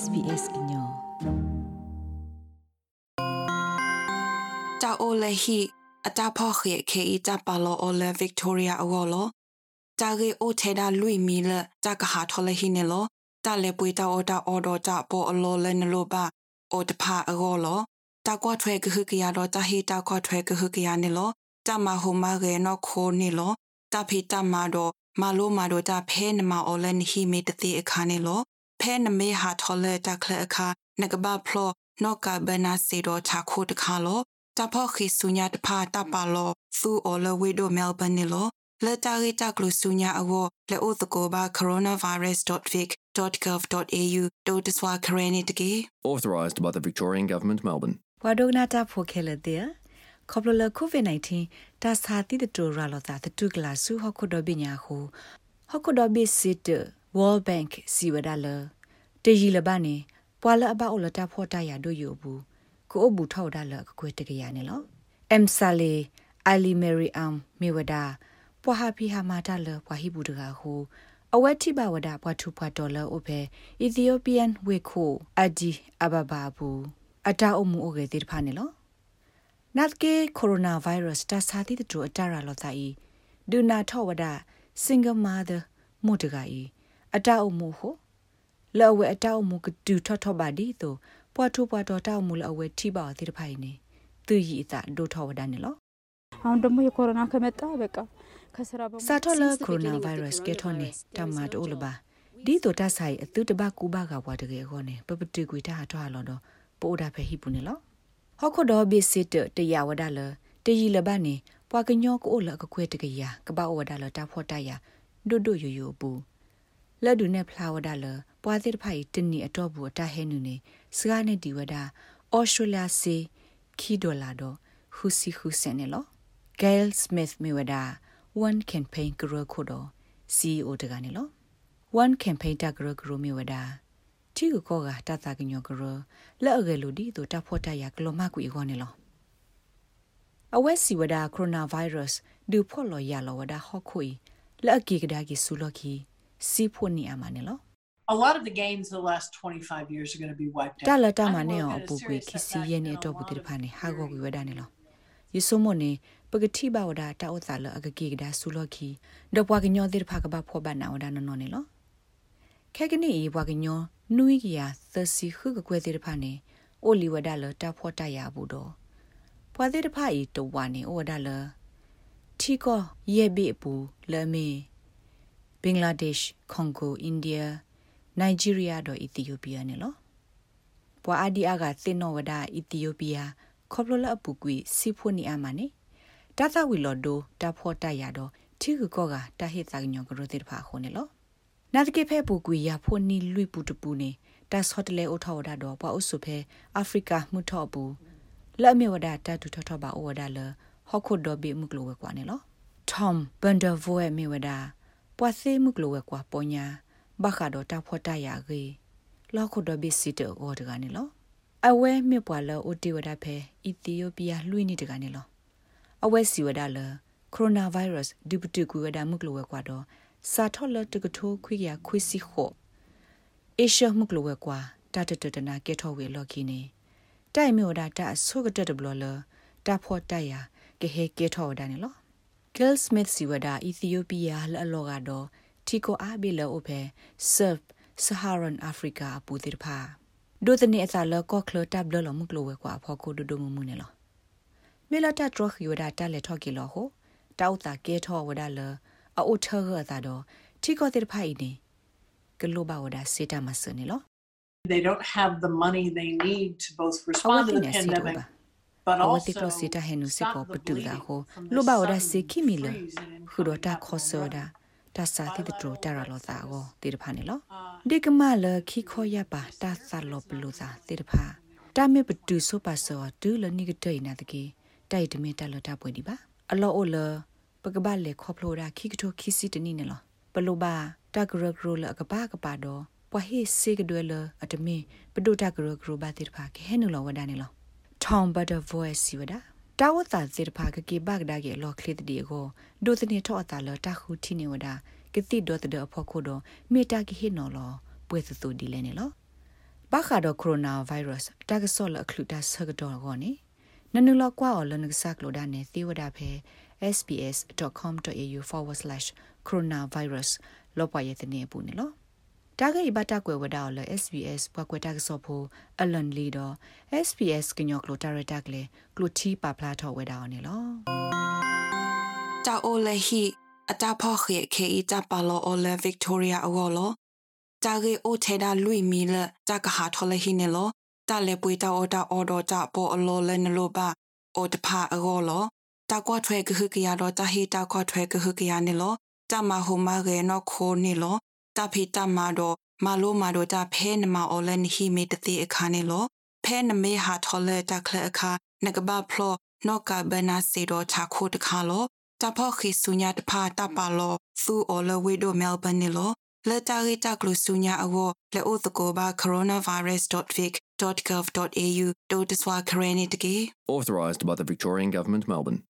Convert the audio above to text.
SBS ညောတာအိုလေဟီအတာဖောက်ခေခေအတာပါလောအိုလေဗစ်တိုးရီယာအောလောတာဂေအိုထေဒါလူီမီလတာကဟာထောလေဟီနေလောတာလေပွေတာအော်တာအော်ဒတာပေါ်အလောလဲနလိုပါအိုတဖာအောလောတာကွာထွဲကဟကရတော့တာဟီတာကွာထွဲကဟကရနေလောတာမဟိုမာရေနော်ခိုနေလော တာဖီတာမာတော့မာလိုမာတော့တာဖဲနမအော်လဲနဟီမီတတိအခါနေလောဖဲနမေဟာထောလဲတာခလအခါနကဘာဖလောနော့ကဘနာစီတော့ချခိုတခါလောတဖောခိဆုညာတဖာတပါလောသူအော်လဝေဒိုမဲလ်ဘန်နီလောလက်တာရီတကလူဆုညာအဝလေအိုတကိုဘာ coronavirus.vic.gov.au တိုတဆွာခရနေတကေ authorised by the Victorian Government Melbourne ဝါဒိုနာတာဖိုခဲလက်တဲ့ခေါပလလကိုဗစ် -19 တာစာတိတတူရာလောတာတတုကလာဆုဟခုဒဘညာဟုဟခုဒဘစစ်တ World Bank စီဝဒါလတရီလဘနေပွာလအဘအလတာဖောတာရတို့ယူဘူးကိုအဘူထောက်ဒါလကွေတကရနေလောအမ်ဆာလီအလီမေရီအမ်မေဝဒါပွာဟာဖီဟာမာတာလပွာဟိဘူးတကဟူအဝက်တိဘဝဒပွားထူပွားဒေါ်လာအိုဖေအီသီယိုပီယန်ဝေခိုအဂျီအဘဘာဘူးအတာအမှုအိုကေတိဖာနေလောနတ်ကေကိုရိုနာဗိုင်းရပ်စ်တာစာတိတူအတာရာလောတာဤဒူနာထောဝဒစင်ဂမာဒမိုတကဤ အတာအမှုဟိုလောဝဲအတာအမှုကဒူထောထောပါဒီတိုပွားထူပွားတော်တောက်မှုလအဝဲထိပါတိတဖိုင်နေသူရီအတာဒိုထောဝဒနေလော አሁን ደግሞ የኮሮና ከመጣ በቃ ከስራစာထောလကိုရိုနာဗိုင်းရပ်စ်ကေထောနေတမတ်အိုလဘာဒီတိုတဆိုင်အသူတဘကူဘာကဘွားတကယ်ခေါနေပပတူကွေတာထွာလောတော့ပိုဒါဖဲဟိပူနေ လောဟောက်ခဒေါ်ဘီစစ်တရဝဒါလတရီလဘနေပွားကညောကိုလကခွဲတကရကပဝဒါလတာဖော့တရဒွဒွယယဘူးလက်ဒူနဲ့ဖလာဝဒါလပွားစစ်ဖိုင်တင်းနီအတော့ဘူးအတဟဲနူနေစကားနဲ့ဒီဝဒါအော်စတြေးလျစီခီဒေါ်လာတော့ဟူစီဟူဆန်နေလော Gail Smith Miwada one campaign guru khodo CEO တကနေလော one campaign တ guru guru Miwada တီကိုကောကတတကညော guru လက်အကယ်လို့ဒီတို့တဖို့တရကလောမကွေခေါနေလောအဝက်စီဝဒ coronavirus ဒူဖို့လောရလောဝဒဟောခွေလက်အကီကဒါကီဆူလောကီ စီဖို့နေအမနေလော a lot of the games the last 25 years are going to be wiped out တလတမနေအောင်ပူကွေခီစီရဲ့နေတော့ဘူးတိဖာနေဟာကိုကွေဝဒနေလောယေဆုမနေပဂတိဘဝဒတာဥသလအကကေကဒါဆူလော်ခီဒပွားကညောတိဖာကဘဖောဘနာဝဒနနောနေလောခဲကနီဘွားကညောနွိကီယာသစီခုကကွဲတိဖာနေအိုလီဝဒလတာဖောတရဘူးတော့ဘွားတိဖာဤတဝါနေအိုဝဒလထီကောယေဘီပူလမေ ဘင်္ဂလားဒေ့ရှ်ကွန်ဂိုအိန္ဒိယနိုင်ဂျီးရီးယားတော့အီသီယိုးပီးယားနေလောဘွာအဒီအာကသင်နောဝဒအီသီယိုးပီးယားခေါပလလအပူကွီစီဖွနီအာမနေတသဝီလော်ဒိုတဖောတရတော့ထီကူကောကတဟိသကညောကရိုတိဖာခုန်နေလောနာတကေဖဲပူကွီရဖွနီလွိပူတပူနေတတ်ဟော့တလေအိုထောဝဒတော့ဘွာအုစုဖဲအာဖရိကမှုထော့ဘူးလက်မြေဝဒတတူထော့ထော့ပါအိုဝဒလဟော့ခုဒိုဘီမှုကလိုဝဲကွာနေလော Tom Vandervoe မြေဝဒ ပွာသေးမှုကလိုဝဲကွာပေါ်ညာဘခါတော့တဖောတရကေလောက်ခုဒိုဘီစီတောဒကနေလောအဝဲမြပွာလောအိုတီဝဒဖဲအီသီယိုးပီးယားလွှိနေတကနေလောအဝဲစီဝဒလကိုရိုနာဗိုင်းရပ်စ်ဒူပတူကွေဝဒမှုကလောဝဲကွာတော့စာထော်လတကထိုးခွေရခွေစီခိုအေရှမှုကလောဝဲကွာတတတတနာကေထောဝဲလော်ကီနေတိုင်မြို့ဒါတအဆုကတတဘလလတဖော့တရကေဟေကေထောဝဒနေလော Gil Smith စီဝဒအီသီယိုးပီးယားလအလောကတော့တီကိုအားဘီလောအိုဖဲ Serve Saharan Africa ပူတိတဖာဒိုတနေအစာလကော့ကလတပ်လလမှုကလဝဲကွာဖော်ကိုဒိုဒိုမမှုနေလောမေလာတထရခီဝဒတာလက်ထော့ကီလောဟိုတောက်တာကဲထောဝဒလအိုထရတာတော့တီကိုတိဖိုင်နေကလိုဘဝဒစေတာမစနေလော they don't have the money they need to both respond to the pandemic but also တိကစတာဟဲနုစေကိုပတူလာဟိုလိုဘဝဒစေခိမီလခူဒတာခောဆောဒါတာစာတိတတတာရလောသာကိုတေတဖာနေလောဒီကမလခိခောရပါတာသလောပလူသာတေတဖာတာမေပတူဆိုပါဆောဒူလနိကတေနာတကေတိုက်တမေတလတာပွေဒီပါအလောအိုလပကပလေခောဖလိုရာခိကထိုခိစီတနီနေလောပလိုပါတဂရဂရလကပကပတော့ပွာဟေစေကဒွဲလအတမေပဒုတဂရဂရဘာတေတဖာခဲနုလောဝဒနေလော Tom Butter Voice စီဝဒါတာဝတာစေတဖာကကေဘကဒါကေလောခလစ်တီကိုဒိုသနေထောအတာလတခုတီနေဝဒါကတိဒေါ်တဲ့အဖို့ခုတော့မေတာကိဟိနော်လောပွေစသူဒီလဲနေလောဘာခါတော့ကိုရိုနာဗိုင်းရပ်စ်တာကဆော့လအခလူတာဆကတော့ကောနေနနုလကွာအော်လနကဆာကလိုဒါနေသီဝဒါဖဲ sbs.com.au/coronavirus လောပွားရဲ့တဲ့ပူနေလော တာဂိဘတာကွယ်ဝဒါလ SBS ဘွားကွယ်တာကဆော့ဖို့အလန်လီတော့ SBS ကညောကလိုတာရတာကလေကလိုတီပါပလာထော်ဝဲတာအောင်နေလောတာအိုလေဟီအတာဖော့ခေခေအတာပါလောအိုလေဗစ်တိုးရီယာအောလောတာဂေအိုထေဒါလူမီလတာကဟာထော်လေဟီနေလောတာလေပွေတာအော်တာအော်ဒိုတာပေါ်အလောလဲနလိုပါအိုတဖာအောလောတာကွာထွဲကဟကရတော့တာဟီတာကွာထွဲကဟကရနေလောတာမဟိုမာရေနော်ခိုနေလော တာဖီတာမာတော့မလိုမာတော့တာဖဲနမအော်လန်ဟီမီတတိအခါနေလောဖဲနမေဟာထော်လေတာခလအခါနကဘာဖလောနော့ကဘနာစီတော့ချာခိုတခါလောတာဖော့ခိဆုညာတဖာတာပါလောသူအော်လဝေဒိုမဲလ်ဘန်နေလောလက်တာရီတာကလူဆုညာအဝလက်အိုတကိုဘာ coronavirus.vic.gov.au တို့တစွာခရနေတကေ Authorised by the Victorian Government, Melbourne.